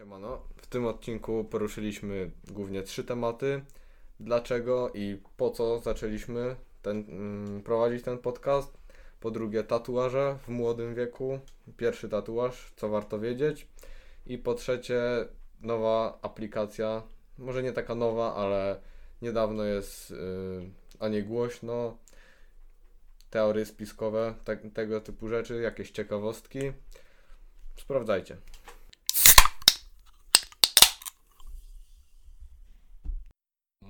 Siemano. W tym odcinku poruszyliśmy głównie trzy tematy. Dlaczego i po co zaczęliśmy ten, mm, prowadzić ten podcast. Po drugie tatuaże w młodym wieku. Pierwszy tatuaż, co warto wiedzieć. I po trzecie nowa aplikacja. Może nie taka nowa, ale niedawno jest yy, o niej głośno. Teorie spiskowe, te, tego typu rzeczy, jakieś ciekawostki. Sprawdzajcie.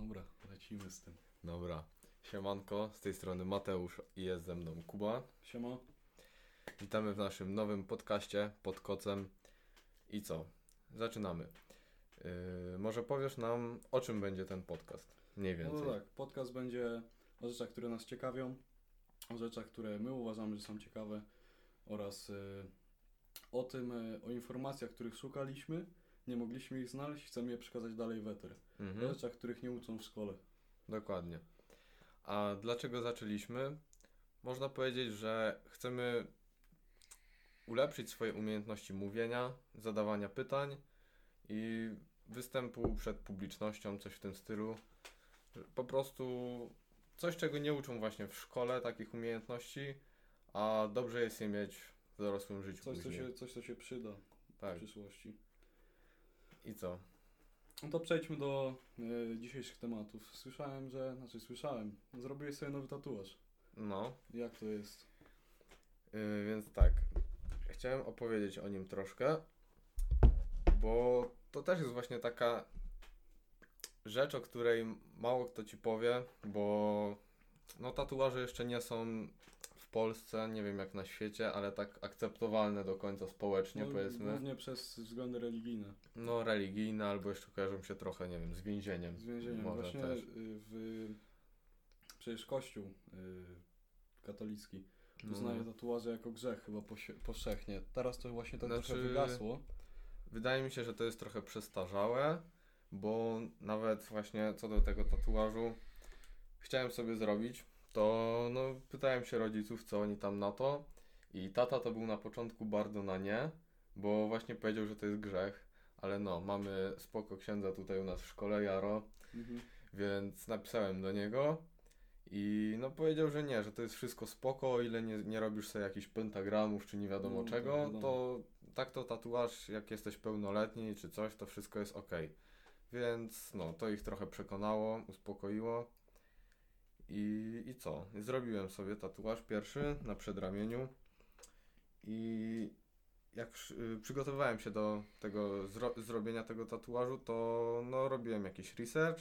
Dobra, lecimy z tym. Dobra. Siemanko, z tej strony Mateusz i jest ze mną Kuba. Siema. Witamy w naszym nowym podcaście pod kocem. I co? Zaczynamy. Yy, może powiesz nam, o czym będzie ten podcast? Mniej No więcej. to tak, podcast będzie o rzeczach, które nas ciekawią, o rzeczach, które my uważamy, że są ciekawe oraz y, o tym, y, o informacjach, których szukaliśmy, nie mogliśmy ich znaleźć, chcemy je przekazać dalej w eter. O Mhm, rzeczach, których nie uczą w szkole. Dokładnie. A dlaczego zaczęliśmy? Można powiedzieć, że chcemy ulepszyć swoje umiejętności mówienia, zadawania pytań i występu przed publicznością, coś w tym stylu. Po prostu coś, czego nie uczą właśnie w szkole, takich umiejętności, a dobrze jest je mieć w dorosłym życiu Coś, co się, coś, co się przyda Tak. w przyszłości. I co? No to przejdźmy do y, dzisiejszych tematów. Słyszałem, że, znaczy słyszałem, zrobiłeś sobie nowy tatuaż. No, Jak to jest? Yy, więc tak, chciałem opowiedzieć o nim troszkę, bo to też jest właśnie taka rzecz, o której mało kto ci powie, bo no tatuaże jeszcze nie są Polsce, nie wiem jak na świecie, ale tak akceptowalne do końca społecznie No, powiedzmy. Głównie przez względy religijne. No religijne albo jeszcze kojarzą się trochę, nie wiem, z więzieniem. Z więzieniem. Może Właśnie też. y, w, przecież Kościół y, katolicki uznaje No. tatuaże jako grzech chyba powszechnie. Teraz to właśnie to Znaczy- trochę wygasło. Wydaje mi się, że to jest trochę przestarzałe, bo nawet właśnie co do tego tatuażu chciałem sobie zrobić, to no, pytałem się rodziców, co oni tam na to i tata to był na początku bardzo na nie, bo właśnie powiedział, że to jest grzech, ale no, mamy spoko księdza tutaj u nas w szkole, Jaro, Mhm. więc napisałem do niego i no powiedział, że nie, że to jest wszystko spoko, o ile nie, nie robisz sobie jakichś pentagramów czy nie wiadomo No, czego, wiadomo. to tak to tatuaż, jak jesteś pełnoletni czy coś, to wszystko jest ok. Więc no, to ich trochę przekonało, uspokoiło. I, I co? Zrobiłem sobie tatuaż pierwszy na przedramieniu i jak y, przygotowywałem się do tego zro- zrobienia tego tatuażu, to no, robiłem jakiś research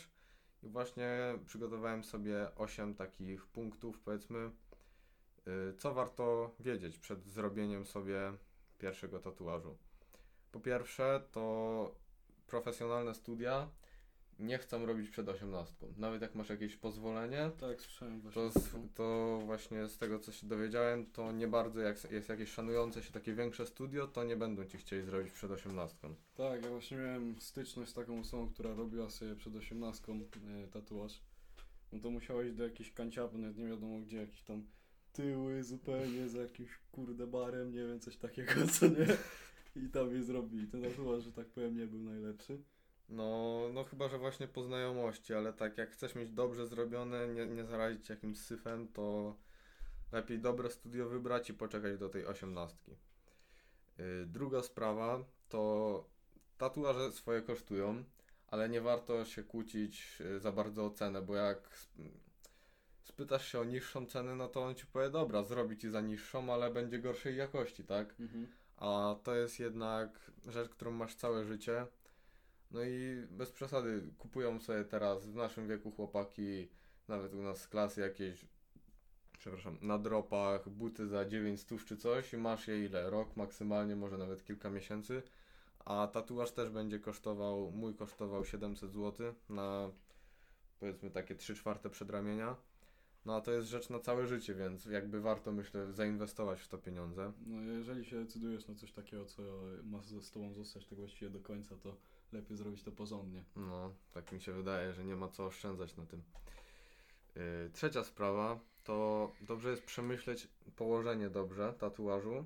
i właśnie przygotowałem sobie 8 takich punktów, powiedzmy, y, co warto wiedzieć przed zrobieniem sobie pierwszego tatuażu. Po pierwsze, to profesjonalne studia nie chcą robić przed 18. Nawet jak masz jakieś pozwolenie, Tak, słyszałem właśnie. to, z, to właśnie z tego co się dowiedziałem, to nie bardzo jak jest jakieś szanujące się takie większe studio, to nie będą ci chcieli zrobić przed 18. Tak, ja właśnie miałem styczność z taką osobą, która robiła sobie przed osiemnastką e, tatuaż. No to musiałeś do jakiejś kanciapy, nawet nie wiadomo gdzie, jakiś tam tyły zupełnie z jakimś kurde barem, nie wiem, coś takiego, co nie? I tam je zrobili. Ten tatuaż, że tak powiem, nie był najlepszy. No, no chyba, że właśnie po znajomości, ale tak jak chcesz mieć dobrze zrobione, nie, nie zarazić się jakimś syfem, to lepiej dobre studio wybrać i poczekać do tej osiemnastki. Yy, druga sprawa to tatuaże swoje kosztują, ale nie warto się kłócić yy, za bardzo o cenę, bo jak sp- spytasz się o niższą cenę, no to on ci powie, dobra, zrobi ci za niższą, ale będzie gorszej jakości, tak? Mhm. A to jest jednak rzecz, którą masz całe życie. No i bez przesady kupują sobie teraz w naszym wieku chłopaki, nawet u nas z klasy jakieś, przepraszam, na dropach, buty za 900 czy coś i masz je ile? Rok maksymalnie, może nawet kilka miesięcy. A tatuaż też będzie kosztował, mój kosztował 700 zł na powiedzmy takie 3 czwarte przedramienia. No a to jest rzecz na całe życie, więc jakby warto myślę zainwestować w to pieniądze. No jeżeli się decydujesz na coś takiego, co ma z tobą zostać tak właściwie do końca, to lepiej zrobić to porządnie. No, tak mi się wydaje, że nie ma co oszczędzać na tym. Yy, trzecia sprawa to dobrze jest przemyśleć położenie dobrze tatuażu.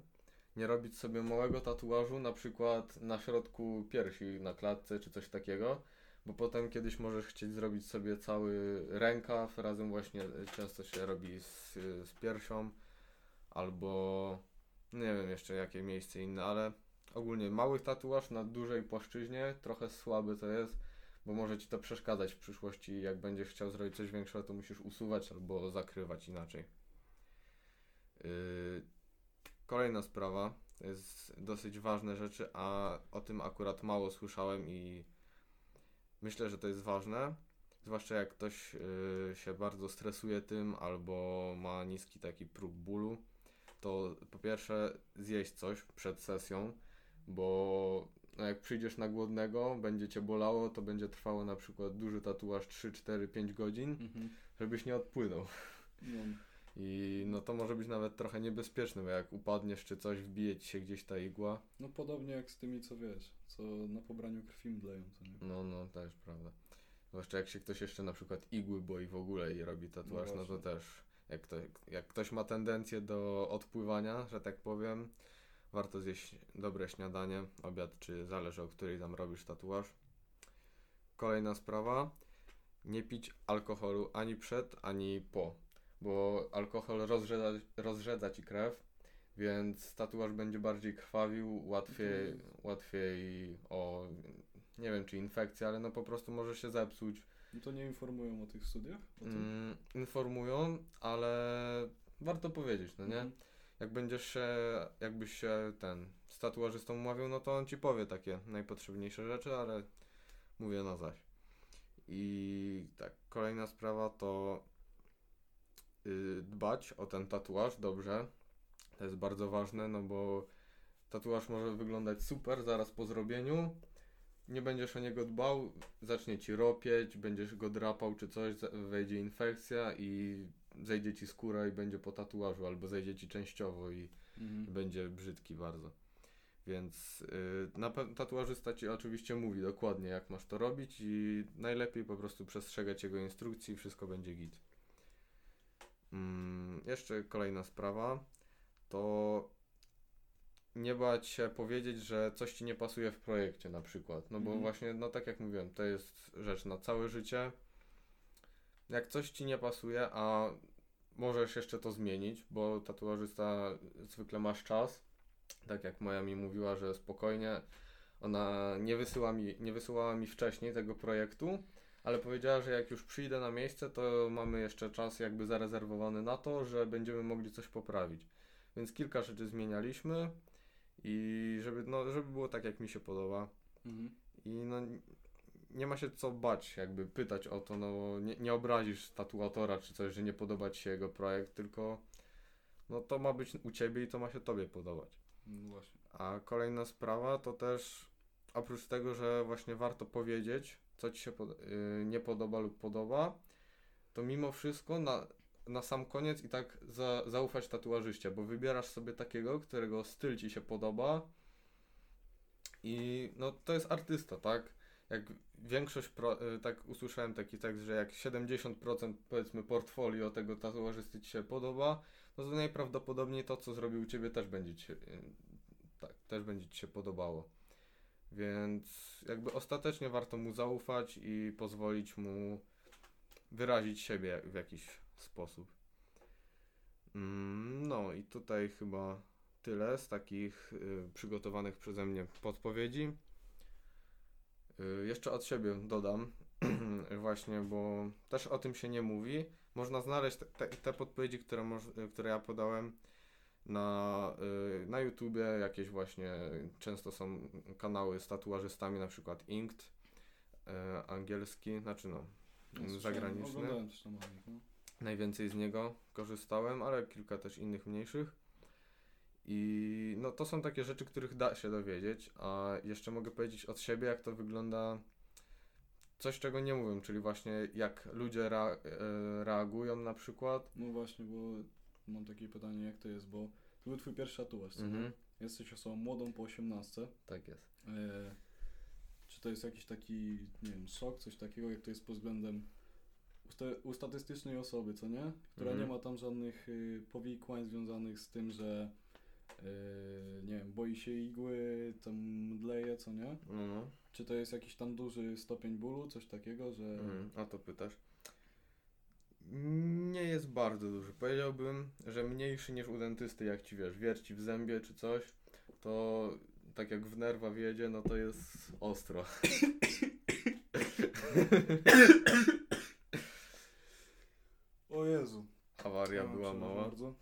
nie robić sobie małego tatuażu, na przykład na środku piersi, na klatce czy coś takiego, bo potem kiedyś możesz chcieć zrobić sobie cały rękaw, razem właśnie często się robi z, z piersią, albo nie wiem jeszcze jakie miejsce inne, ale ogólnie mały tatuaż na dużej płaszczyźnie, trochę słaby to jest, bo może ci to przeszkadzać w przyszłości, jak będziesz chciał zrobić coś większego, to musisz usuwać albo zakrywać inaczej. Yy, kolejna sprawa, to jest dosyć ważne rzeczy, a o tym akurat mało słyszałem i myślę, że to jest ważne. Zwłaszcza jak ktoś yy, się bardzo stresuje tym albo ma niski taki próg bólu, to po pierwsze zjeść coś przed sesją, bo no jak przyjdziesz na głodnego, będzie cię bolało, to będzie trwało na przykład duży tatuaż 3, 4, 5 godzin, Mhm. żebyś nie odpłynął. No, I no to może być nawet trochę niebezpieczne, bo jak upadniesz czy coś, wbije ci się gdzieś ta igła. no podobnie jak z tymi, co wiesz, co na pobraniu krwi mdleją, co nie? No, no, też prawda. Zwłaszcza jak się ktoś jeszcze na przykład igły boi w ogóle i robi tatuaż, no, to właśnie. też jak, to, jak ktoś ma tendencję do odpływania, że tak powiem, warto zjeść dobre śniadanie, obiad, czy zależy o której tam robisz tatuaż. Kolejna sprawa, nie pić alkoholu ani przed, ani po, bo alkohol rozrzedza, rozrzedza ci krew, więc tatuaż będzie bardziej krwawił, łatwiej, łatwiej o, nie wiem czy infekcja, ale no po prostu może się zepsuć. No to nie informują o tych studiach? O? Mm, informują, ale warto powiedzieć, no nie? Mhm. Jak będziesz się, jakbyś się ten z tatuażystą umawiał, no to on ci powie takie najpotrzebniejsze rzeczy, ale mówię na zaś. I tak, kolejna sprawa to y, dbać o ten tatuaż dobrze. To jest bardzo ważne, no bo tatuaż może wyglądać super zaraz po zrobieniu. Nie będziesz o niego dbał, zacznie ci ropieć, będziesz go drapał czy coś, wejdzie infekcja i zejdzie ci skóra i będzie po tatuażu, albo zejdzie ci częściowo i Mhm. będzie brzydki bardzo. Więc yy, na pewno tatuażysta ci oczywiście mówi dokładnie jak masz to robić i najlepiej po prostu przestrzegać jego instrukcji i wszystko będzie git. Mm, jeszcze kolejna sprawa to nie bać się powiedzieć, że coś ci nie pasuje w projekcie na przykład. No bo Mhm. właśnie, no tak jak mówiłem, to jest rzecz na całe życie. Jak coś ci nie pasuje, a możesz jeszcze to zmienić, bo tatuażysta zwykle masz czas. Tak jak moja mi mówiła, że spokojnie. Ona nie, wysyła mi, nie wysyłała mi wcześniej tego projektu, ale powiedziała, że jak już przyjdę na miejsce, to mamy jeszcze czas jakby zarezerwowany na to, że będziemy mogli coś poprawić. Więc kilka rzeczy zmienialiśmy i żeby, no, żeby było tak, jak mi się podoba. Mhm. I no, nie ma się co bać, jakby pytać o to, no nie, nie obrazisz tatuatora czy coś, że nie podoba ci się jego projekt, tylko no to ma być u ciebie i to ma się tobie podobać. No. A kolejna sprawa to też oprócz tego, że właśnie warto powiedzieć, co ci się pod- yy, nie podoba lub podoba, to mimo wszystko na, na sam koniec i tak za, zaufać tatuażyście, bo wybierasz sobie takiego, którego styl ci się podoba i no to jest artysta, tak? Jak większość, pro, y, tak usłyszałem taki tekst, że jak 70% powiedzmy portfolio tego tatuażysty ci się podoba, no to najprawdopodobniej to, co zrobił u ciebie też będzie ci y, tak, też będzie ci się podobało. Więc jakby ostatecznie warto mu zaufać i pozwolić mu wyrazić siebie w jakiś sposób. Mm, No i tutaj chyba tyle z takich y, przygotowanych przeze mnie podpowiedzi. Y, jeszcze od siebie dodam, właśnie, bo też o tym się nie mówi. Można znaleźć te, te, podpowiedzi, które, moż, które ja podałem na, y, na YouTubie, jakieś właśnie, często są kanały z tatuażystami, na przykład Inkt, y, angielski, znaczy no, No, zagraniczny. Najwięcej z niego korzystałem, ale kilka też innych mniejszych. I no to są takie rzeczy, których da się dowiedzieć, a jeszcze mogę powiedzieć od siebie, jak to wygląda. Coś, czego nie mówią, czyli właśnie jak ludzie rea- e, reagują na przykład. No właśnie, bo mam takie pytanie, jak to jest, bo to był twój pierwszy tatuaż, co? Mhm. Jesteś osobą młodą po 18. Tak jest. E, czy to jest jakiś taki, nie wiem, szok, coś takiego, jak to jest pod względem u statystycznej osoby, co nie? Która Mhm. nie ma tam żadnych y, powikłań związanych z tym, że yy, nie wiem, boi się igły, tam mdleje, co nie? No, no. Czy to jest jakiś tam duży stopień bólu, coś takiego, że... Mhm, a to pytasz. Nie jest bardzo duży. Powiedziałbym, że mniejszy niż u dentysty, jak ci wiesz, wierci w zębie czy coś, to tak jak w nerwa wiedzie, no to jest ostro. O Jezu. Awaria była mała. Bardzo.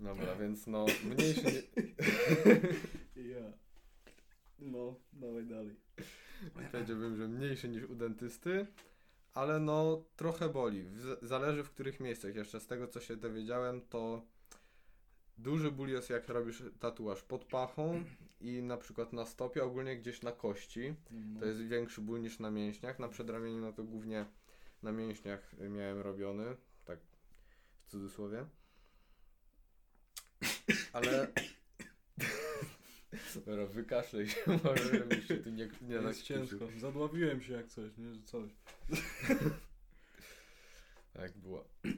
Dobra, więc no mniejszy nie... Ja. No, dawaj dalej. Powiedziałbym, że mniejszy niż u dentysty, ale no trochę boli. W- Zależy w których miejscach. Jeszcze z tego co się dowiedziałem, to duży ból jest jak robisz tatuaż pod pachą i na przykład na stopie, ogólnie gdzieś na kości. No. To jest większy ból niż na mięśniach. Na przedramieniu no to głównie na mięśniach miałem robiony, tak w cudzysłowie. Ale... Dobra, wykaszlej się może, żebyś się tym nie, nie jest nakrztusił. ciężko. Zadławiłem się jak coś, nie? Że coś. Tak było. Yy,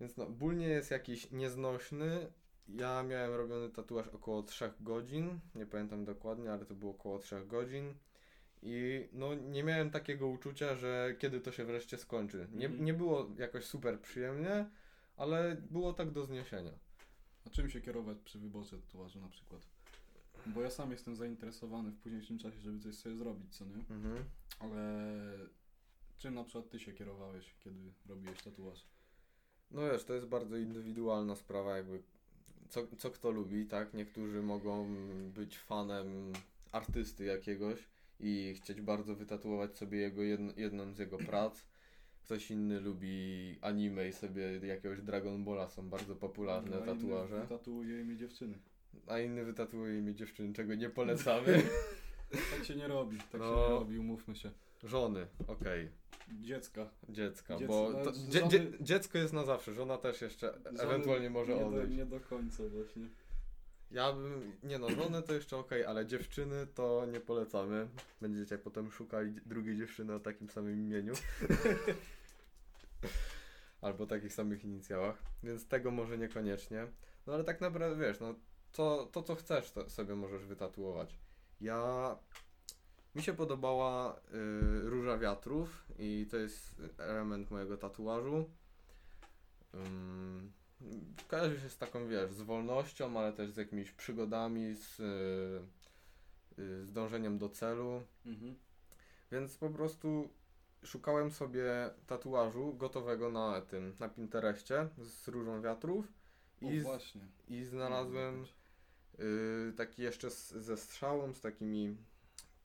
Więc no, ból nie jest jakiś nieznośny. Ja miałem robiony tatuaż około 3 godzin. Nie pamiętam dokładnie, ale to było około 3 godzin. I no, nie miałem takiego uczucia, że kiedy to się wreszcie skończy. Nie, Mhm. nie było jakoś super przyjemnie, ale było tak do zniesienia. A czym się kierować przy wyborze tatuażu na przykład? Bo ja sam jestem zainteresowany w późniejszym czasie, żeby coś sobie zrobić, co nie? Mhm. Ale czym na przykład ty się kierowałeś, kiedy robiłeś tatuaż? No wiesz, to jest bardzo indywidualna sprawa, jakby co, co kto lubi, tak? Niektórzy mogą być fanem artysty jakiegoś i chcieć bardzo wytatuować sobie jego jedno, jedną z jego prac. Ktoś inny lubi anime i sobie jakiegoś Dragon Balla są bardzo popularne A inny tatuaże, Tatuuje mi dziewczyny. a inny wytatuuje mi dziewczyny, czego nie polecamy. Tak się nie robi, tak się No. nie robi, umówmy się. Żony, okej, Dziecka. dziecka, Dziec- bo no, to, dzie, dzie, dziecko jest na zawsze, żona też jeszcze Żony ewentualnie może nie odejść. Do, nie do końca właśnie. Ja bym, nie no, żony to jeszcze okej, ale dziewczyny to nie polecamy. Będziecie potem szukali drugiej dziewczyny o takim samym imieniu. Albo takich samych inicjałach, więc tego może niekoniecznie. No ale tak naprawdę wiesz, no to, to co chcesz, to sobie możesz wytatuować. Ja, mi się podobała y, róża wiatrów i to jest element mojego tatuażu. Ym, kojarzy się z taką, wiesz, z wolnością, ale też z jakimiś przygodami, z, y, y, z dążeniem do celu. Mhm. Więc po prostu szukałem sobie tatuażu gotowego na tym, na Pinterestie z różą wiatrów O, i, z, właśnie. i znalazłem y, taki jeszcze z, ze strzałą, z takimi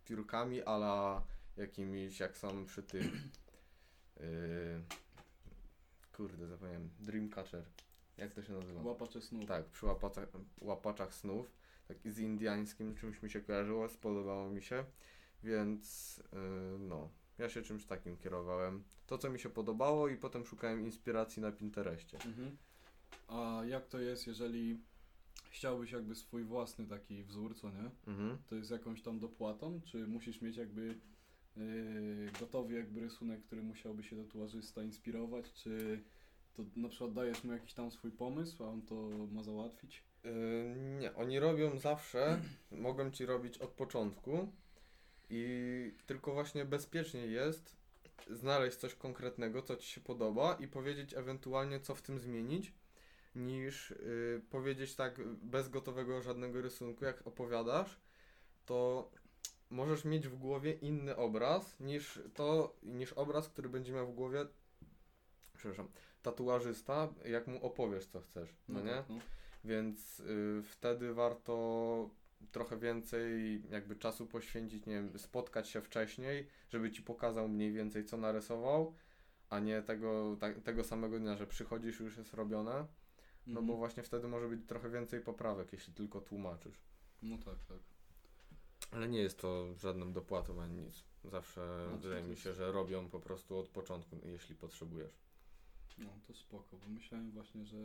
piórkami ala jakimiś, jak są przy tym y, kurde, zapomniałem, Dreamcatcher. Jak to się nazywa? Łapacze snów. Tak, przy łapaczach, łapaczach snów. Tak z indiańskim czymś mi się kojarzyło, spodobało mi się. Więc yy, no, ja się czymś takim kierowałem. To, co mi się podobało i potem szukałem inspiracji na Pinterestie. Mhm. A jak to jest, jeżeli chciałbyś jakby swój własny taki wzór, co nie? Mhm. To jest jakąś tam dopłatą, czy musisz mieć jakby yy, gotowy jakby rysunek, który musiałby się tatuażysta inspirować, czy to na przykład dajesz mu jakiś tam swój pomysł, a on to ma załatwić? Yy, nie, oni robią zawsze, mogą ci robić od początku i tylko właśnie bezpieczniej jest znaleźć coś konkretnego, co ci się podoba i powiedzieć ewentualnie, co w tym zmienić, niż yy, powiedzieć tak bez gotowego żadnego rysunku, jak opowiadasz, to możesz mieć w głowie inny obraz niż to, niż obraz, który będzie miał w głowie, przepraszam, tatuażysta, jak mu opowiesz, co chcesz, no, nie? tak, no. Więc y, wtedy warto trochę więcej jakby czasu poświęcić, nie wiem, spotkać się wcześniej, żeby ci pokazał mniej więcej co narysował, a nie tego, ta, tego samego dnia, że przychodzisz już jest robione, no Mhm. bo właśnie wtedy może być trochę więcej poprawek, jeśli tylko tłumaczysz. No tak, tak. Ale nie jest to żadną dopłatą ani nic. Zawsze No, wydaje to mi się, że robią po prostu od początku, jeśli potrzebujesz. No to spoko, bo myślałem właśnie, że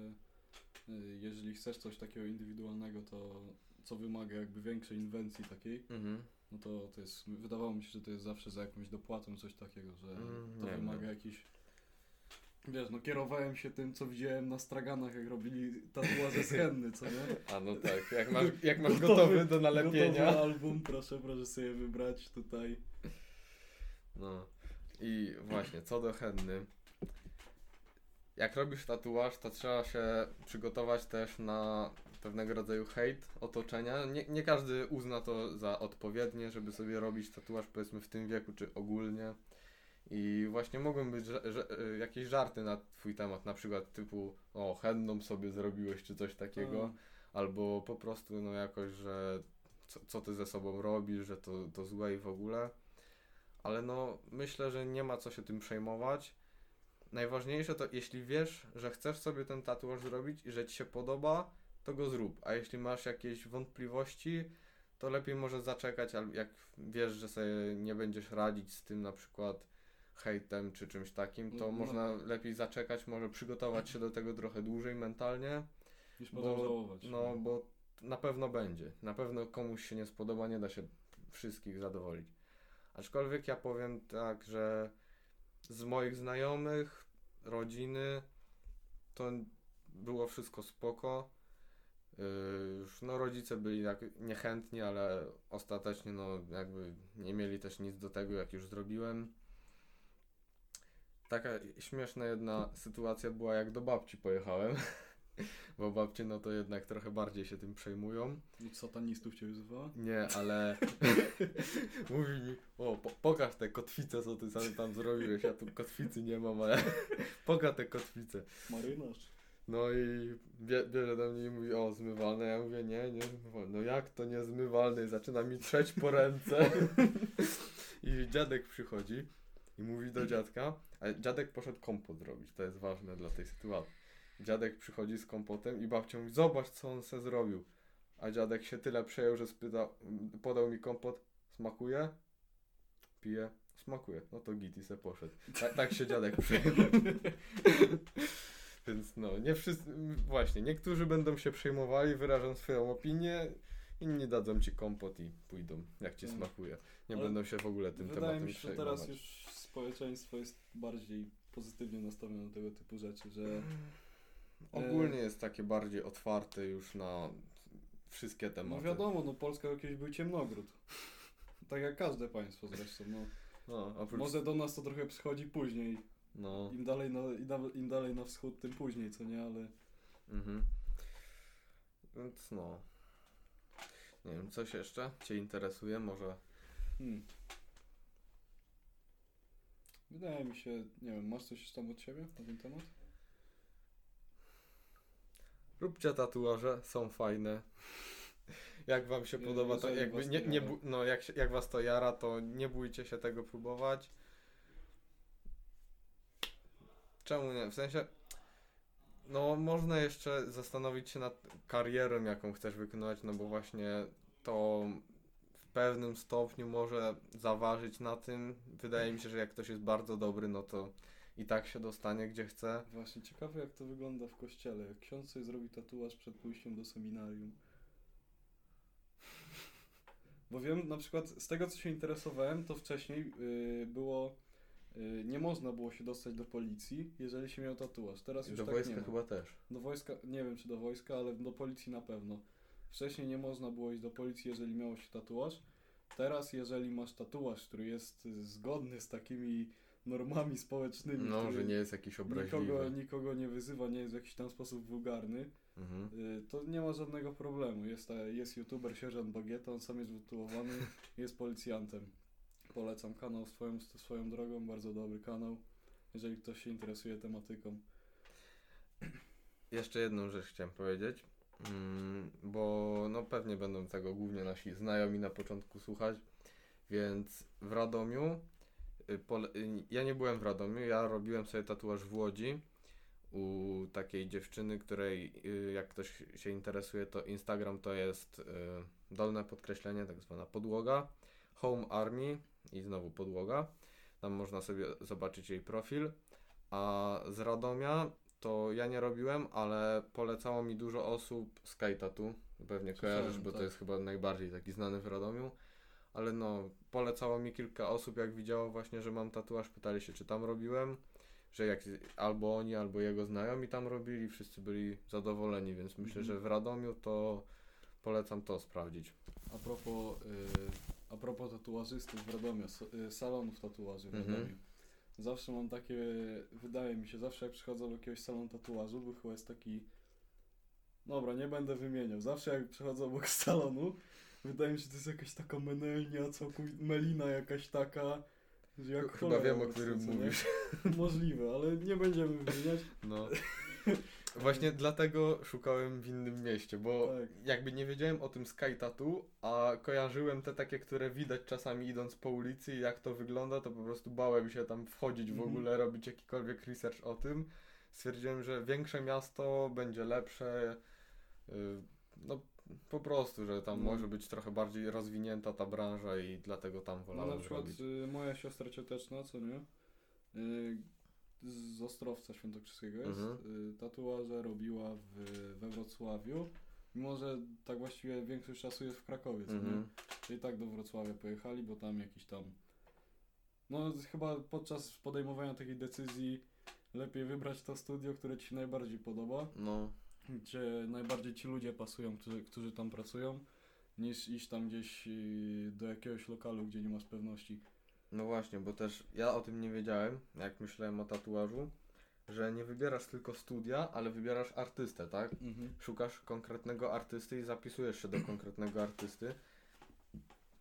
y, jeżeli chcesz coś takiego indywidualnego, to co wymaga jakby większej inwencji takiej, Mhm. no to to jest, wydawało mi się, że to jest zawsze za jakąś dopłatą coś takiego, że Mm, to nie, wymaga nie. jakichś Wiesz, no kierowałem się tym, co widziałem na straganach, jak robili tatuaże z henny, co nie? A no tak, jak masz, jak masz gotowy do nalepienia. Gotowy album, proszę, proszę sobie wybrać tutaj. No i właśnie, co do henny. Jak robisz tatuaż, to trzeba się przygotować też na pewnego rodzaju hejt otoczenia. Nie, nie każdy uzna to za odpowiednie, żeby sobie robić tatuaż powiedzmy w tym wieku, czy ogólnie. I właśnie mogą być że, że, e, jakieś żarty na twój temat, na przykład typu o, henną sobie zrobiłeś, czy coś takiego. Albo po prostu no jakoś, że co, co ty ze sobą robisz, że to, to złe i w ogóle. Ale no myślę, że nie ma co się tym przejmować. Najważniejsze to, jeśli wiesz, że chcesz sobie ten tatuaż zrobić i że ci się podoba, to go zrób. A jeśli masz jakieś wątpliwości, to lepiej może zaczekać, albo jak wiesz, że sobie nie będziesz radzić z tym na przykład hejtem czy czymś takim, to No, no. można lepiej zaczekać, może przygotować się do tego trochę dłużej mentalnie. Niż Bo- potem żałować. No, bo na pewno będzie. Na pewno komuś się nie spodoba, nie da się wszystkich zadowolić. Aczkolwiek ja powiem tak, że z moich znajomych, rodziny, to było wszystko spoko. Yy, Już no rodzice byli jak niechętni, ale ostatecznie no jakby nie mieli też nic do tego, jak już zrobiłem. Taka śmieszna jedna sytuacja była, jak do babci pojechałem. Bo babcie no to jednak trochę bardziej się tym przejmują. Od satanistów cię wyzywała? Nie, ale mówi mi, o po, pokaż te kotwice, co ty sam tam zrobiłeś. Ja tu kotwicy nie mam, ale pokaż te kotwice. Marynarz. No i bie, bierze do mnie i mówi, o zmywalne. Ja mówię, nie, nie zmywalne. No jak to nie zmywalne? I zaczyna mi trzeć po ręce. I dziadek przychodzi i mówi do dziadka, a dziadek poszedł kompot zrobić, to jest ważne dla tej sytuacji. Dziadek przychodzi z kompotem i babcia mówi, zobacz co on se zrobił. A dziadek się tyle przejął, że spytał, podał mi kompot, smakuje? Pije, smakuje. No to git i se poszedł. Tak, tak się dziadek przejął. Więc no, nie wszyscy, właśnie, niektórzy będą się przejmowali, wyrażą swoją opinię, inni dadzą ci kompot i pójdą, jak ci Mm. smakuje. Nie Ale będą się w ogóle tym Wydaje tematem mi się, że przejmować. teraz już społeczeństwo jest bardziej pozytywnie nastawione do tego typu rzeczy, że Ogólnie jest takie bardziej otwarte już na wszystkie no tematy. wiadomo, no Polska kiedyś był ciemnogród. Tak jak każde państwo zresztą, no. No, oprócz... Może do nas to trochę przychodzi później. No, Im dalej na, im da- im dalej na wschód, tym później, co nie, ale mhm. Więc no. Nie wiem, coś jeszcze Cię interesuje? Może... hmm. Wydaje mi się, nie wiem, masz coś tam od siebie na ten temat? Róbcie tatuaże, są fajne. Jak wam się podoba, to jakby nie, nie, no jak, jak was to jara, to nie bójcie się tego próbować. Czemu nie? W sensie, no można jeszcze zastanowić się nad karierą, jaką chcesz wykonywać, no bo właśnie to w pewnym stopniu może zaważyć na tym. Wydaje mi się, że jak ktoś jest bardzo dobry, no to i tak się dostanie gdzie chce. Właśnie ciekawe jak to wygląda w kościele, jak ksiądz sobie zrobi tatuaż przed pójściem do seminarium. Bo wiem, na przykład z tego co się interesowałem, to wcześniej yy, było, nie można było się dostać do policji, jeżeli się miał tatuaż. Teraz I już do tak wojska nie ma. chyba też. Do wojska, nie wiem czy do wojska, ale do policji na pewno. Wcześniej nie można było iść do policji, jeżeli miało się tatuaż. Teraz, jeżeli masz tatuaż, który jest y, zgodny z takimi normami społecznymi, No, który że nie jest jakiś obraźliwy. nikogo, nikogo nie wyzywa, nie jest w jakiś tam sposób wulgarny, Mhm. y, to nie ma żadnego problemu. Jest, ta, jest youtuber Sierżant Bagieta, on sam jest wytytułowany, jest policjantem. Polecam kanał swoją, swoją drogą, bardzo dobry kanał, jeżeli ktoś się interesuje tematyką. Jeszcze jedną rzecz chciałem powiedzieć, mm, bo no pewnie będą tego głównie nasi znajomi na początku słuchać, więc w Radomiu, y, y, ja nie byłem w Radomiu, ja robiłem sobie tatuaż w Łodzi u takiej dziewczyny, której y, jak ktoś się interesuje, to Instagram to jest dolne podkreślenie, tak zwana podłoga, Home Army i znowu podłoga, tam można sobie zobaczyć jej profil, a z Radomia to ja nie robiłem, ale polecało mi dużo osób Sky Tattoo. Pewnie kojarzysz, bo to tak. jest chyba najbardziej taki znany w Radomiu. Ale no, polecało mi kilka osób, jak widziało właśnie, że mam tatuaż, pytali się, czy tam robiłem. że jak albo oni, albo jego znajomi tam robili, wszyscy byli zadowoleni, więc myślę, Mhm. że w Radomiu to polecam to sprawdzić. A propos, y, a propos tatuażystów w Radomiu, y, salonów tatuaży w Mhm. Radomiu. Zawsze mam takie, wydaje mi się, zawsze jak przychodzę do jakiegoś salonu tatuażu, bo chyba jest taki, dobra, nie będę wymieniał, zawsze jak przychodzę obok salonu, wydaje mi się, że to jest jakaś taka menelnia, całkowita melina jakaś taka, że jak Chyba cholera wiem, o którym mówisz. Możliwe, ale nie będziemy wymieniać. No. Właśnie dlatego szukałem w innym mieście, bo Tak. jakby nie wiedziałem o tym Sky Tattoo, a kojarzyłem te takie, które widać czasami idąc po ulicy i jak to wygląda, to po prostu bałem się tam wchodzić w Mhm. ogóle, robić jakikolwiek research o tym. Stwierdziłem, że większe miasto będzie lepsze. y, No po prostu, że tam No. może być trochę bardziej rozwinięta ta branża i dlatego tam No wolałem na przykład zrobić. y, moja siostra cioteczna, co nie? Z Ostrowca Świętokrzyskiego jest. Mhm. Y, tatuaże robiła w, we Wrocławiu. Mimo, że tak właściwie większość czasu jest w Krakowie, co nie? Mhm. To i tak do Wrocławia pojechali, bo tam jakiś tam... No chyba podczas podejmowania takiej decyzji lepiej wybrać to studio, które ci się najbardziej podoba, No, gdzie najbardziej ci ludzie pasują, którzy, którzy tam pracują, niż iść tam gdzieś y, do jakiegoś lokalu, gdzie nie masz pewności. No właśnie, bo też ja o tym nie wiedziałem, jak myślałem o tatuażu, że nie wybierasz tylko studia, ale wybierasz artystę, tak? Mhm. Szukasz konkretnego artysty i zapisujesz się do konkretnego artysty,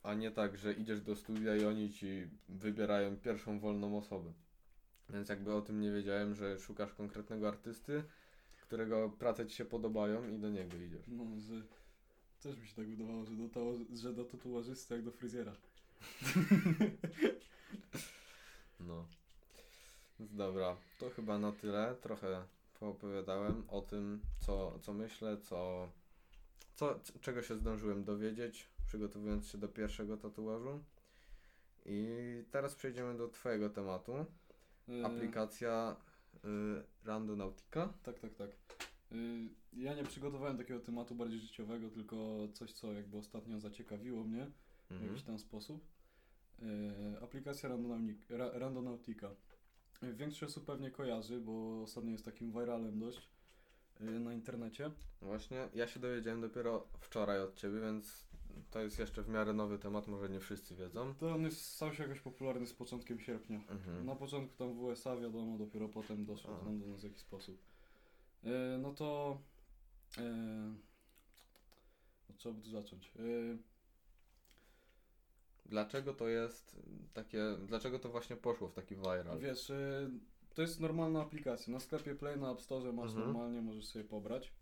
a nie tak, że idziesz do studia i oni ci wybierają pierwszą wolną osobę. Więc jakby o tym nie wiedziałem, że szukasz konkretnego artysty, którego prace ci się podobają i do niego idziesz. No, że też mi się tak wydawało, że do, to, że do tatuażysty jak do fryzjera. No. Dobra, to chyba na tyle. Trochę poopowiadałem o tym, co, co myślę, co, co, czego się zdążyłem dowiedzieć, przygotowując się do pierwszego tatuażu. I teraz przejdziemy do Twojego tematu. E, Aplikacja y, Randonautica. Tak, tak, tak. Y, Ja nie przygotowałem takiego tematu bardziej życiowego, tylko coś, co jakby ostatnio zaciekawiło mnie w Mhm. jakiś tam sposób. E, Aplikacja Ra- Randonautica. E, Większość osób pewnie kojarzy, bo ostatnio jest takim viralem dość e, na internecie. Właśnie, ja się dowiedziałem dopiero wczoraj od Ciebie, więc to jest jeszcze w miarę nowy temat, może nie wszyscy wiedzą. To on jest, stał się jakoś popularny z początkiem sierpnia. Mhm. Na początku tam w USA wiadomo, dopiero potem doszło A. tam do nas w jakiś sposób. No to. Od czego by tu zacząć? Dlaczego to jest takie, dlaczego to właśnie poszło w taki viral? wiesz, e, to jest normalna aplikacja. Na sklepie Play, na App Store masz Mhm. normalnie, możesz sobie pobrać.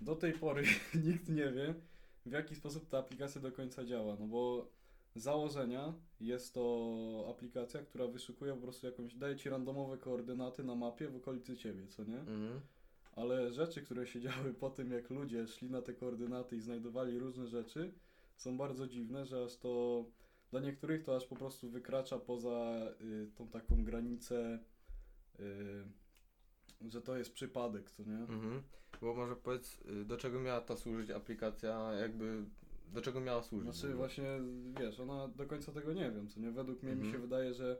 Do tej pory nikt nie wie, w jaki sposób ta aplikacja do końca działa. No bo założenia jest to aplikacja, która wyszukuje po prostu jakąś, daje ci randomowe koordynaty na mapie w okolicy ciebie, co nie? Mhm. Ale rzeczy, które się działy po tym, jak ludzie szli na te koordynaty i znajdowali różne rzeczy, są bardzo dziwne, że aż to dla niektórych to aż po prostu wykracza poza y, tą taką granicę, y, że to jest przypadek, co nie? Mhm. Bo może powiedz, y, do czego miała ta służyć aplikacja, jakby, do czego miała służyć? Znaczy właśnie, wiesz, ona do końca tego nie wiem, co nie? Według mnie mi Mhm. się wydaje, że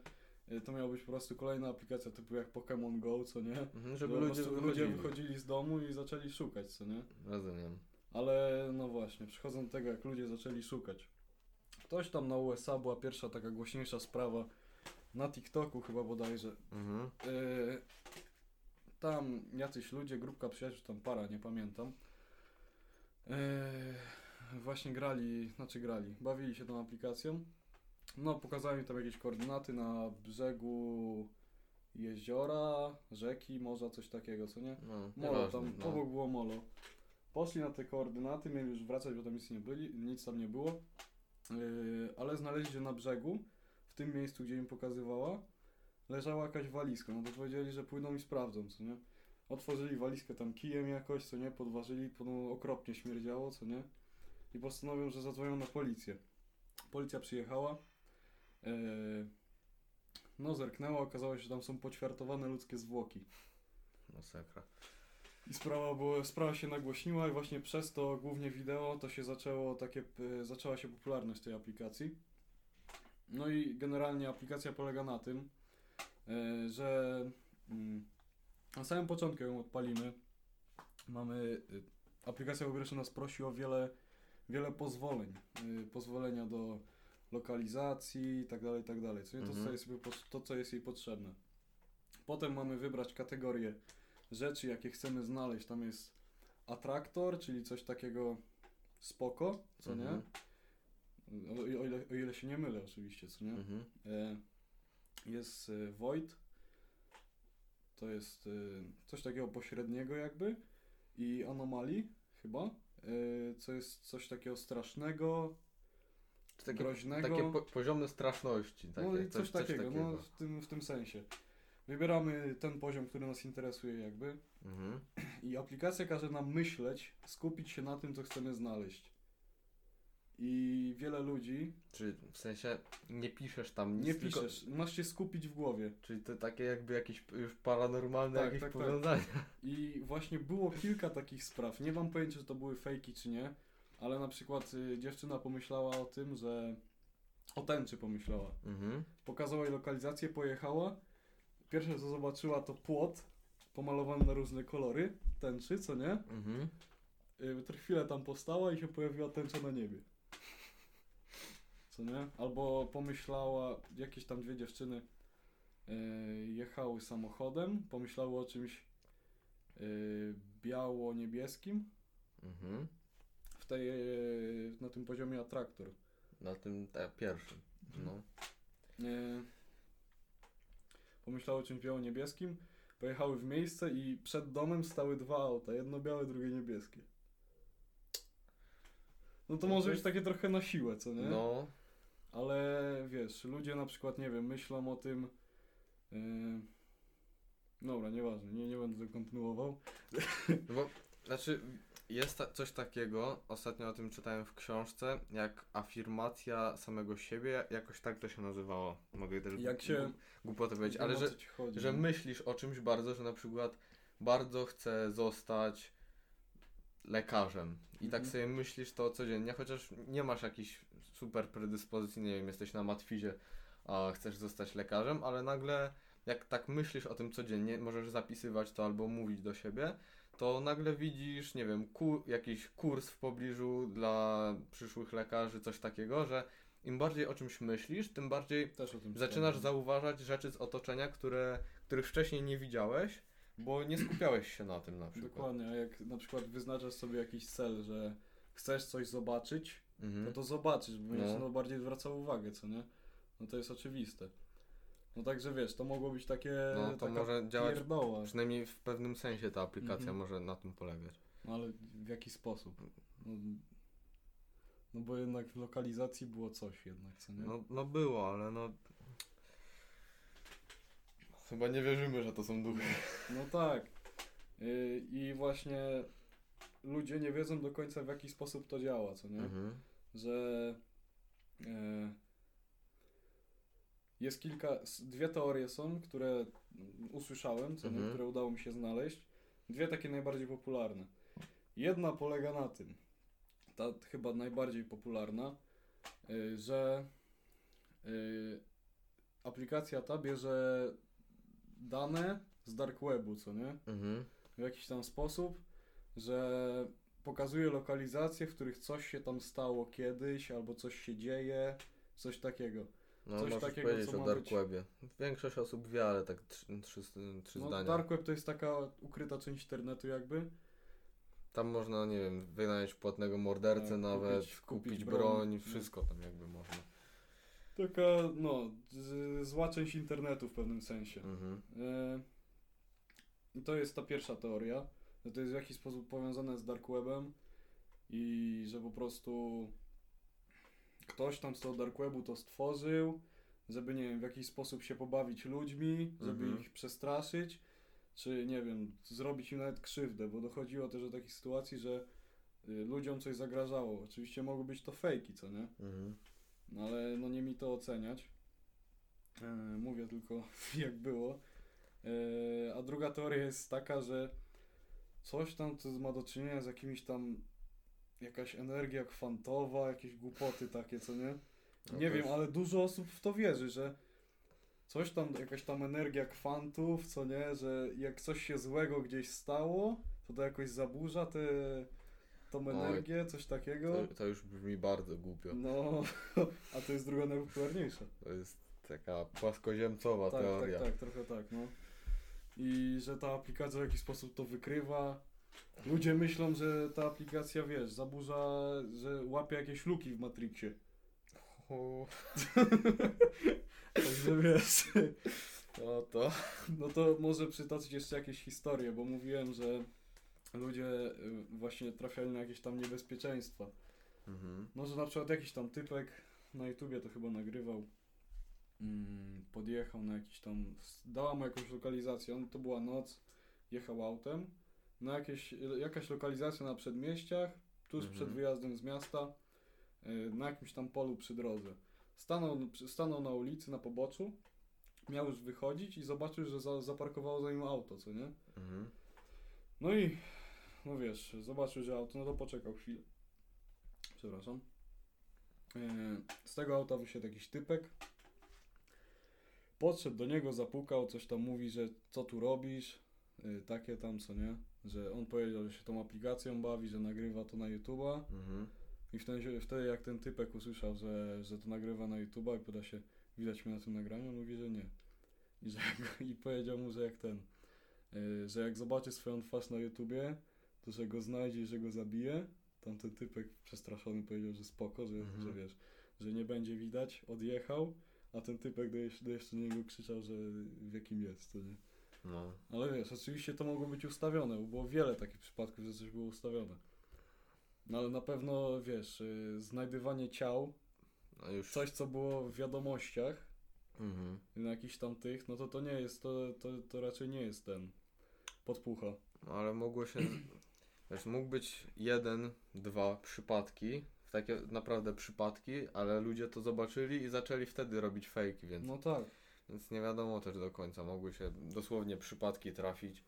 y, to miała być po prostu kolejna aplikacja typu jak Pokémon Go, co nie? Mhm, Żeby ludzie wychodzili. ludzie wychodzili z domu i zaczęli szukać, co nie? Rozumiem. Ale no właśnie, przechodząc do tego, jak ludzie zaczęli szukać. Ktoś tam na USA była pierwsza taka głośniejsza sprawa na TikToku chyba bodajże. Mhm. Yy, tam jacyś ludzie, grupka przyjaciół, tam para, nie pamiętam. Yy, właśnie grali, znaczy grali, bawili się tą aplikacją. No, pokazałem im tam jakieś koordynaty na brzegu jeziora, rzeki, morza, coś takiego, co nie? No, Molo, tam no. obok było molo. Poszli na te koordynaty, mieli już wracać, bo tam nic nie byli, nic tam nie było. Yy, ale znaleźli, że na brzegu, w tym miejscu, gdzie im pokazywała, leżała jakaś walizka. No to powiedzieli, że pójdą i sprawdzą, co nie? Otworzyli walizkę tam kijem jakoś, co nie? Podważyli, no, okropnie śmierdziało, co nie? I postanowią, że zadzwonią na policję. Policja przyjechała. Yy, no, zerknęła, okazało się, że tam są poćwiartowane ludzkie zwłoki. Masakra. I sprawa, było, sprawa się nagłośniła i właśnie przez to głównie wideo to się zaczęło takie, zaczęła się popularność tej aplikacji. No i generalnie aplikacja polega na tym, e, że mm, na samym początku ją odpalimy. Mamy, y, aplikacja Wybierze nas prosi o wiele, wiele pozwoleń. Y, pozwolenia do lokalizacji i tak dalej, i tak dalej. Co nie to, co Mhm. jest, sobie pos- to, co jest jej potrzebne. Potem mamy wybrać kategorię rzeczy, jakie chcemy znaleźć. Tam jest atraktor, czyli coś takiego spoko, co Mhm. nie? O, o, ile, o ile się nie mylę oczywiście, co nie? Mhm. E, jest e, Void. To jest e, coś takiego pośredniego jakby. I Anomalii chyba. E, co jest coś takiego strasznego, takie, groźnego. takie po, poziomy straszności. Takie, no i coś, takiego, no w tym, w tym sensie. Wybieramy ten poziom, który nas interesuje jakby. Mhm. I aplikacja każe nam myśleć, skupić się na tym, co chcemy znaleźć. I wiele ludzi Czyli w sensie nie piszesz tam nic, nie tylko- piszesz, masz się skupić w głowie. Czyli to takie jakby jakieś już paranormalne Tak, jakieś tak, tak. powiązania. I właśnie było kilka takich spraw. Nie mam pojęcia, czy to były fejki, czy nie, ale na przykład y, dziewczyna pomyślała o tym, że o tęczy pomyślała. Mhm. Pokazała jej lokalizację, pojechała. Pierwsze co zobaczyła to płot pomalowany na różne kolory tęczy, co nie? Mhm. Y, to chwilę tam postała i się pojawiła tęcza na niebie. Co nie? Albo pomyślała, jakieś tam dwie dziewczyny y, jechały samochodem, pomyślały o czymś y, biało-niebieskim Mhm. w tej, y, na tym poziomie atraktor. Na tym te, pierwszym. No. Y, pomyślały o czymś biało-niebieskim, pojechały w miejsce i przed domem stały dwa auta, jedno białe, drugie niebieskie. No to No może być takie trochę na siłę, co nie? No. Ale wiesz, ludzie na przykład, nie wiem, myślą o tym. Yy... Dobra, nieważne, nie, nie będę tego kontynuował. Bo, znaczy, jest ta, coś takiego, ostatnio o tym czytałem w książce, jak afirmacja samego siebie, jakoś tak to się nazywało. Mogę też Jak się- głupotę powiedzieć, ale że, że myślisz o czymś bardzo, że na przykład bardzo chcę zostać lekarzem i tak Mhm. sobie myślisz to codziennie, chociaż nie masz jakiejś super predyspozycji, nie wiem, jesteś na matwizie, a chcesz zostać lekarzem, ale nagle jak tak myślisz o tym codziennie, możesz zapisywać to albo mówić do siebie, to nagle widzisz, nie wiem, ku, jakiś kurs w pobliżu dla przyszłych lekarzy, coś takiego, że im bardziej o czymś myślisz, tym bardziej tym zaczynasz zauważać rzeczy z otoczenia, które, których wcześniej nie widziałeś, bo nie skupiałeś się na tym na przykład. Dokładnie, a jak na przykład wyznaczasz sobie jakiś cel, że chcesz coś zobaczyć, Mhm. no to zobaczysz, bo będziesz No. no. bardziej zwracał uwagę, co nie? No to jest oczywiste. No także wiesz, to mogło być takie No to taka może działać, pierdoła. przynajmniej w pewnym sensie ta aplikacja Mhm. może na tym polegać. No ale w jaki sposób? No, no bo jednak w lokalizacji było coś jednak, co nie? No, no było, ale no... Chyba nie wierzymy, że to są duchy. No tak. Yy, I właśnie ludzie nie wiedzą do końca w jaki sposób to działa, co nie? Mhm. Że e, jest kilka, dwie teorie są, które mm, usłyszałem, co? Mhm. które udało mi się znaleźć. Dwie takie najbardziej popularne. Jedna polega na tym, ta chyba najbardziej popularna, y, że y, aplikacja ta bierze dane z dark webu, co nie? Mhm. w jakiś tam sposób, że pokazuje lokalizacje, w których coś się tam stało kiedyś, albo coś się dzieje, coś takiego. No Coś możesz takiego, powiedzieć co o Dark być- Webie. Większość osób wie, ale tak trzy, trzy, trzy No, zdania. dark web to jest taka ukryta część internetu jakby. Tam można, nie wiem, wynająć płatnego mordercę Tak, nawet, kupić- kupić, broń, broń, no. wszystko tam jakby można. Taka, no, zła część internetu w pewnym sensie. Mhm. E, to jest ta pierwsza teoria, że to jest w jakiś sposób powiązane z dark webem i że po prostu ktoś tam z tego dark webu to stworzył, żeby nie wiem, w jakiś sposób się pobawić ludźmi, żeby Mhm. ich przestraszyć, czy nie wiem, zrobić im nawet krzywdę, bo dochodziło też do takich sytuacji, że y, ludziom coś zagrażało. Oczywiście mogły być to fejki, co nie? Mhm. No ale no nie mi to oceniać. E, mówię tylko jak było. E, a druga teoria jest taka, że coś tam to ma do czynienia z jakimiś tam jakaś energia kwantowa, jakieś głupoty takie, co nie? No nie to wiem, już- ale dużo osób w to wierzy, że coś tam, jakaś tam energia kwantów, co nie, że jak coś się złego gdzieś stało, to to jakoś zaburza tę tą Oj. energię, coś takiego. To, to już brzmi bardzo głupio. No, a to jest druga najpopularniejsza. To jest taka płaskoziemcowa Tak, teoria. tak, tak, trochę tak, no. I że ta aplikacja w jakiś sposób to wykrywa. Ludzie myślą, że ta aplikacja, wiesz, zaburza, że łapie jakieś luki w Matrixie. O, Także wiesz, No to. no to może przytoczyć jeszcze jakieś historie, bo mówiłem, że ludzie y, właśnie trafiali na jakieś tam niebezpieczeństwa. Mhm. No, że na przykład jakiś tam typek na YouTubie to chyba nagrywał, mm, podjechał na jakiś tam, dała mu jakąś lokalizację, on to była noc, jechał autem, na jakieś, jakaś lokalizacja na przedmieściach, tuż Mhm. przed wyjazdem z miasta, y, na jakimś tam polu przy drodze. Stanął, stanął na ulicy, na poboczu, miał już wychodzić i zobaczył, że za, zaparkowało za nim auto, co nie? Mhm. No i, no wiesz, zobaczył, że auto, no to poczekał chwilę. Przepraszam. Yy, Z tego auta wyszedł jakiś typek. Podszedł do niego, zapukał, coś tam mówi, że co tu robisz, yy, takie tam, co nie. Że on powiedział, że się tą aplikacją bawi, że nagrywa to na YouTube'a. Mhm. I wtedy, wtedy jak ten typek usłyszał, że, że to nagrywa na YouTube'a i pyta się, widać mnie na tym nagraniu, on mówi, że nie. I, że, i powiedział mu, że jak ten, y, że jak zobaczy swoją twarz na YouTubie, to że go znajdzie i że go zabije. Tamten typek przestraszony powiedział, że spoko, że, Mhm. że wiesz, że nie będzie widać, odjechał, a ten typek do jeszcze, do jeszcze niego krzyczał, że w jakim jest, to nie. No. Ale wiesz, oczywiście to mogło być ustawione, bo było wiele takich przypadków, że coś było ustawione. No ale na pewno, wiesz, y, znajdywanie ciał, No już. coś co było w wiadomościach, Mhm. na jakichś tam tych, no to to nie jest, to, to, to raczej nie jest ten podpucha. No, ale mogło się. Wiesz, mógł być jeden, dwa przypadki. Takie naprawdę przypadki, ale ludzie to zobaczyli i zaczęli wtedy robić fejki, więc, No tak, więc nie wiadomo też do końca. Mogły się dosłownie przypadki trafić,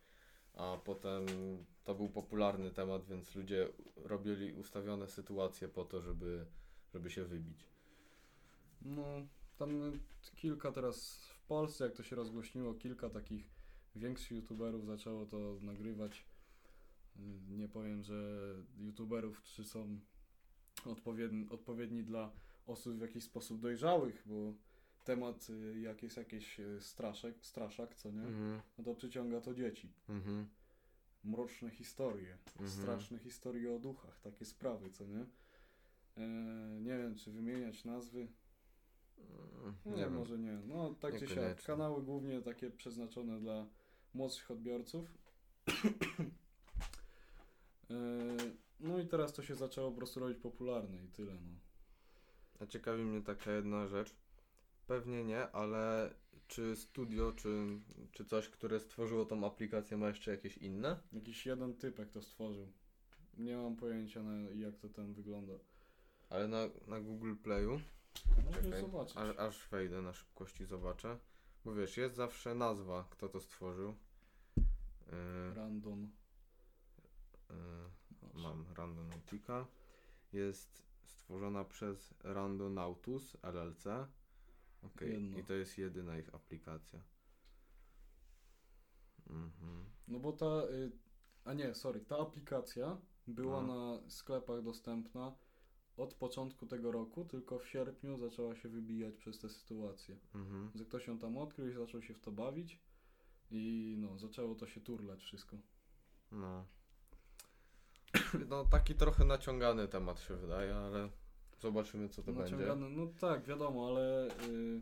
a potem to był popularny temat, więc ludzie robili ustawione sytuacje po to, żeby, żeby się wybić. no tam kilka teraz w Polsce, jak to się rozgłośniło, kilka takich większych youtuberów zaczęło to nagrywać. Nie powiem, że youtuberów, czy są odpowiedni, odpowiedni dla osób w jakiś sposób dojrzałych, bo temat, y, jak jest jakieś y, straszek, straszak, co nie, Mhm. no to przyciąga to dzieci. Mhm. Mroczne historie, Mhm. straszne historie o duchach, takie sprawy, co nie. E, nie wiem, czy wymieniać nazwy. Mm, Nie wiem. może nie. No, tak czy siak. Kanały głównie takie przeznaczone dla młodszych odbiorców. E, no i teraz to się zaczęło po prostu robić popularne i tyle, no. A ciekawi mnie taka jedna rzecz. Pewnie nie, ale czy studio, czy, czy coś, które stworzyło tą aplikację ma jeszcze jakieś inne? Jakiś jeden typek to stworzył. Nie mam pojęcia na, jak to ten wygląda. Ale na, na Google Playu, Czekaj, zobaczyć. aż, aż wejdę na szybkości, zobaczę. Bo wiesz, jest zawsze nazwa, kto to stworzył. Yy, Random. yy, mam Randonautica. Jest stworzona przez Randonautus LLC. Okej, Jedno. i to jest jedyna ich aplikacja. Mhm. No bo ta, y, a nie, sorry, ta aplikacja była No. na sklepach dostępna od początku tego roku, tylko w sierpniu zaczęła się wybijać przez tę sytuację. Mhm. Że ktoś ją tam odkrył i zaczął się w to bawić i no, zaczęło to się turlać wszystko. No. No taki trochę naciągany temat się wydaje, ale zobaczymy co to będzie. Naciągane, no tak, wiadomo, ale y,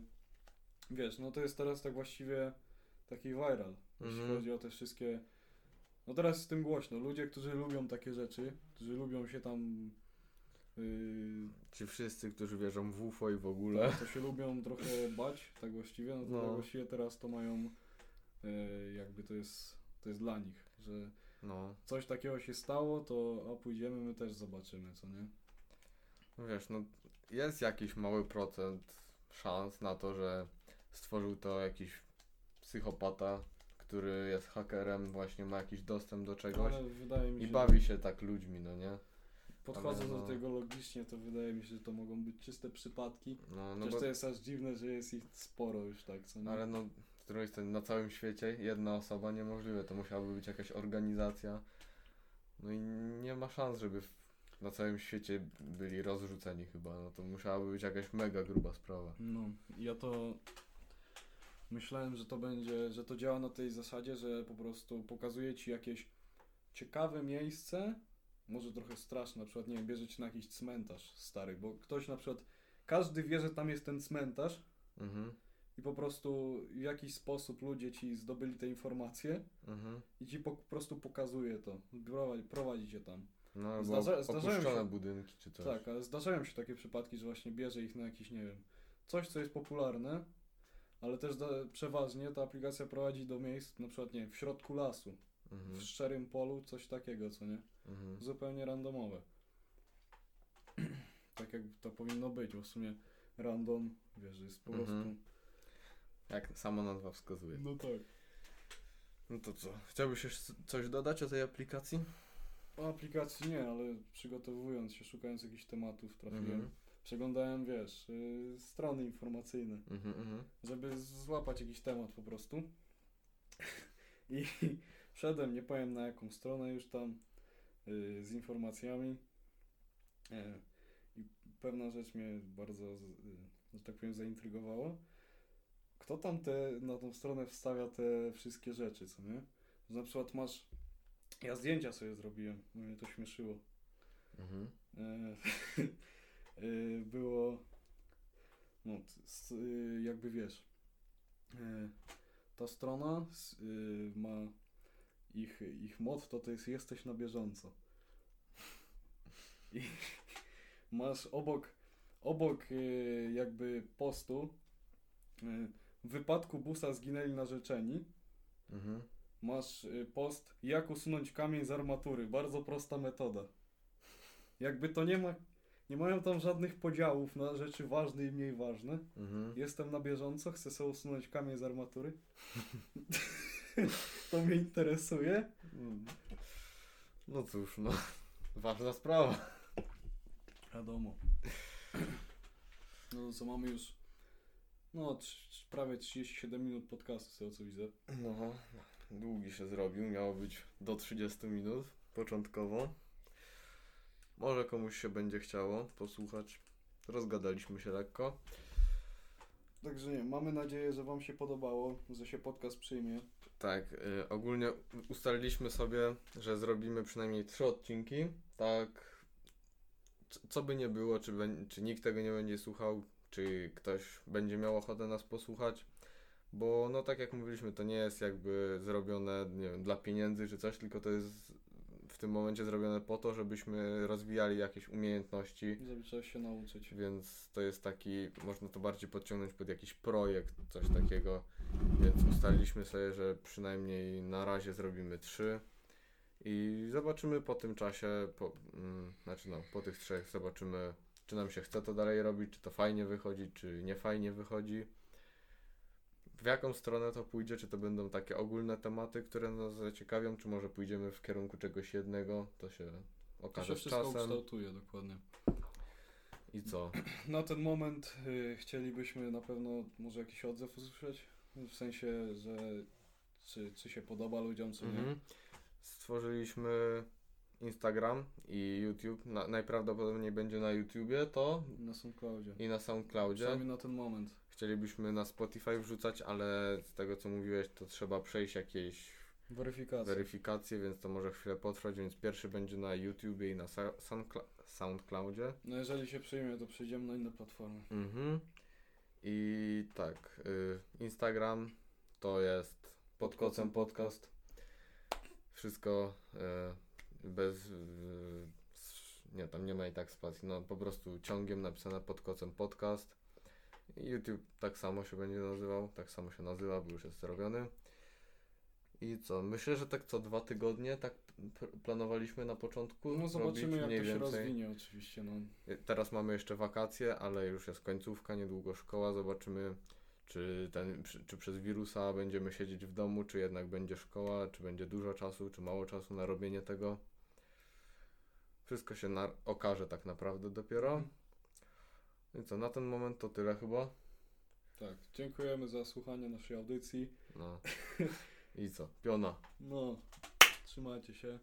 wiesz, no to jest teraz tak właściwie taki viral, jeśli Mhm. chodzi o te wszystkie... No teraz jest z tym głośno. Ludzie, którzy lubią takie rzeczy, którzy lubią się tam... y, Ci wszyscy, którzy wierzą w UFO i w ogóle. to się lubią trochę bać, tak właściwie, no to No. tak właściwie teraz to mają, e, jakby to jest, to jest dla nich, że No. coś takiego się stało, to a pójdziemy, my też zobaczymy, co nie? No wiesz, no jest jakiś mały procent szans na to, że stworzył to jakiś psychopata, który jest hakerem, właśnie ma jakiś dostęp do czegoś Ale wydaje mi się, i bawi się tak ludźmi, no nie? podchodząc do no. tego logicznie, to wydaje mi się, że to mogą być czyste przypadki. No, no Chociaż bo, to jest aż dziwne, że jest ich sporo już tak, co nie? ale no, z drugiej strony na całym świecie jedna osoba niemożliwe, to musiałaby być jakaś organizacja. No i nie ma szans, żeby na całym świecie byli rozrzuceni chyba, no to musiałaby być jakaś mega gruba sprawa. No, ja to myślałem, że to będzie, że to działa na tej zasadzie, że po prostu pokazuje ci jakieś ciekawe miejsce, może trochę straszne, na przykład, nie wiem, bierze cię na jakiś cmentarz stary, bo ktoś na przykład, każdy wie, że tam jest ten cmentarz Mhm, i po prostu w jakiś sposób ludzie ci zdobyli te informacje mhm. i ci po prostu pokazuje to, prowadzi, prowadzi cię tam. No albo Zdarza- zdarzają się- budynki czy coś. Tak, ale zdarzają się takie przypadki, że właśnie bierze ich na jakiś, nie wiem, coś, co jest popularne, ale też da, przeważnie ta aplikacja prowadzi do miejsc, na przykład, nie wiem, w środku lasu, Mhm, w szczerym polu, coś takiego, co nie? mhm. Zupełnie randomowe. tak jak to powinno być, bo w sumie random, wiesz, jest po Mhm. prostu... Jak sama nazwa wskazuje. No tak. No to co? Chciałbyś jeszcze coś dodać o tej aplikacji? O aplikacji nie, ale przygotowując się, szukając jakichś tematów, trafiłem. Mhm, Przeglądałem, wiesz, y, strony informacyjne. mhm, mhm. żeby złapać jakiś temat po prostu. I wszedłem, nie powiem na jaką stronę już tam y, z informacjami. E, I pewna rzecz mnie bardzo, y, że tak powiem, zaintrygowała. Kto tam te, na tą stronę wstawia te wszystkie rzeczy, co nie? Że na przykład masz. Ja zdjęcia sobie zrobiłem, bo mnie to śmieszyło. Mhm. E, e, było no, y, jakby wiesz e, ta strona ma ich, ich motto to jest jesteś na bieżąco i masz obok obok jakby postu w wypadku busa zginęli narzeczeni Mhm. Masz y, post jak usunąć kamień z armatury. Bardzo prosta metoda. Jakby to nie ma. Nie mają tam żadnych podziałów na rzeczy ważne i mniej ważne. Mhm. Jestem na bieżąco, chcę sobie usunąć kamień z armatury. to mnie interesuje. No cóż, no. Ważna sprawa. Wiadomo. No to co mamy już. No, prawie 37 minut podcastu, z tego co widzę. No, długi się zrobił. Miało być do 30 minut początkowo. Może komuś się będzie chciało posłuchać. Rozgadaliśmy się lekko. Także nie, mamy nadzieję, że Wam się podobało, że się podcast przyjmie. Tak, y, ogólnie ustaliliśmy sobie, że zrobimy przynajmniej trzy odcinki. Tak, c- co by nie było, czy, czy nikt tego nie będzie słuchał, czy ktoś będzie miał ochotę nas posłuchać. Bo, no tak jak mówiliśmy, to nie jest jakby zrobione, nie wiem, dla pieniędzy czy coś, tylko to jest w tym momencie zrobione po to, żebyśmy rozwijali jakieś umiejętności. Żeby trzeba się nauczyć. Więc to jest taki, można to bardziej podciągnąć pod jakiś projekt, coś takiego. Więc ustaliliśmy sobie, że przynajmniej na razie zrobimy trzy i zobaczymy po tym czasie, po, mm, znaczy no, po tych trzech zobaczymy, czy nam się chce to dalej robić, czy to fajnie wychodzi, czy nie fajnie wychodzi. W jaką stronę to pójdzie, czy to będą takie ogólne tematy, które nas zaciekawią, czy może pójdziemy w kierunku czegoś jednego, to się To okaże się z czasem. ukształtuje dokładnie. I co? Na ten moment y, chcielibyśmy na pewno może jakiś odzew usłyszeć. W sensie, że czy, czy się podoba ludziom, czy nie. Mhm. Stworzyliśmy Instagram i YouTube. Na, najprawdopodobniej będzie na YouTubie to Na SoundCloudzie. i na SoundCloudzie. Przynajmniej na ten moment. Chcielibyśmy na Spotify wrzucać, ale z tego co mówiłeś, to trzeba przejść jakieś Weryfikacja. weryfikacje, więc to może chwilę potrwać, więc pierwszy będzie na YouTubie i na Sa- Soundcla- SoundCloudzie. no jeżeli się przyjmie, to przejdziemy na inne platformy. Mhm. I tak, y, Instagram to jest pod kocem podcast. Wszystko y, bez. Y, nie, tam nie ma i tak spacji. No po prostu ciągiem napisane pod kocem podcast. YouTube tak samo się będzie nazywał. Tak samo się nazywa, bo już jest zrobiony. I co? Myślę, że tak co dwa tygodnie tak planowaliśmy na początku. No zobaczymy jak mniej to się więcej. rozwinie oczywiście. No. Teraz mamy jeszcze wakacje, ale już jest końcówka, niedługo szkoła. Zobaczymy, czy, ten, czy, przez wirusa będziemy siedzieć w domu, czy jednak będzie szkoła, czy będzie dużo czasu, czy mało czasu na robienie tego. Wszystko się na- okaże tak naprawdę dopiero. I co, na ten moment to tyle chyba. Tak, dziękujemy za słuchanie naszej audycji. No. I co, piona. No, trzymajcie się.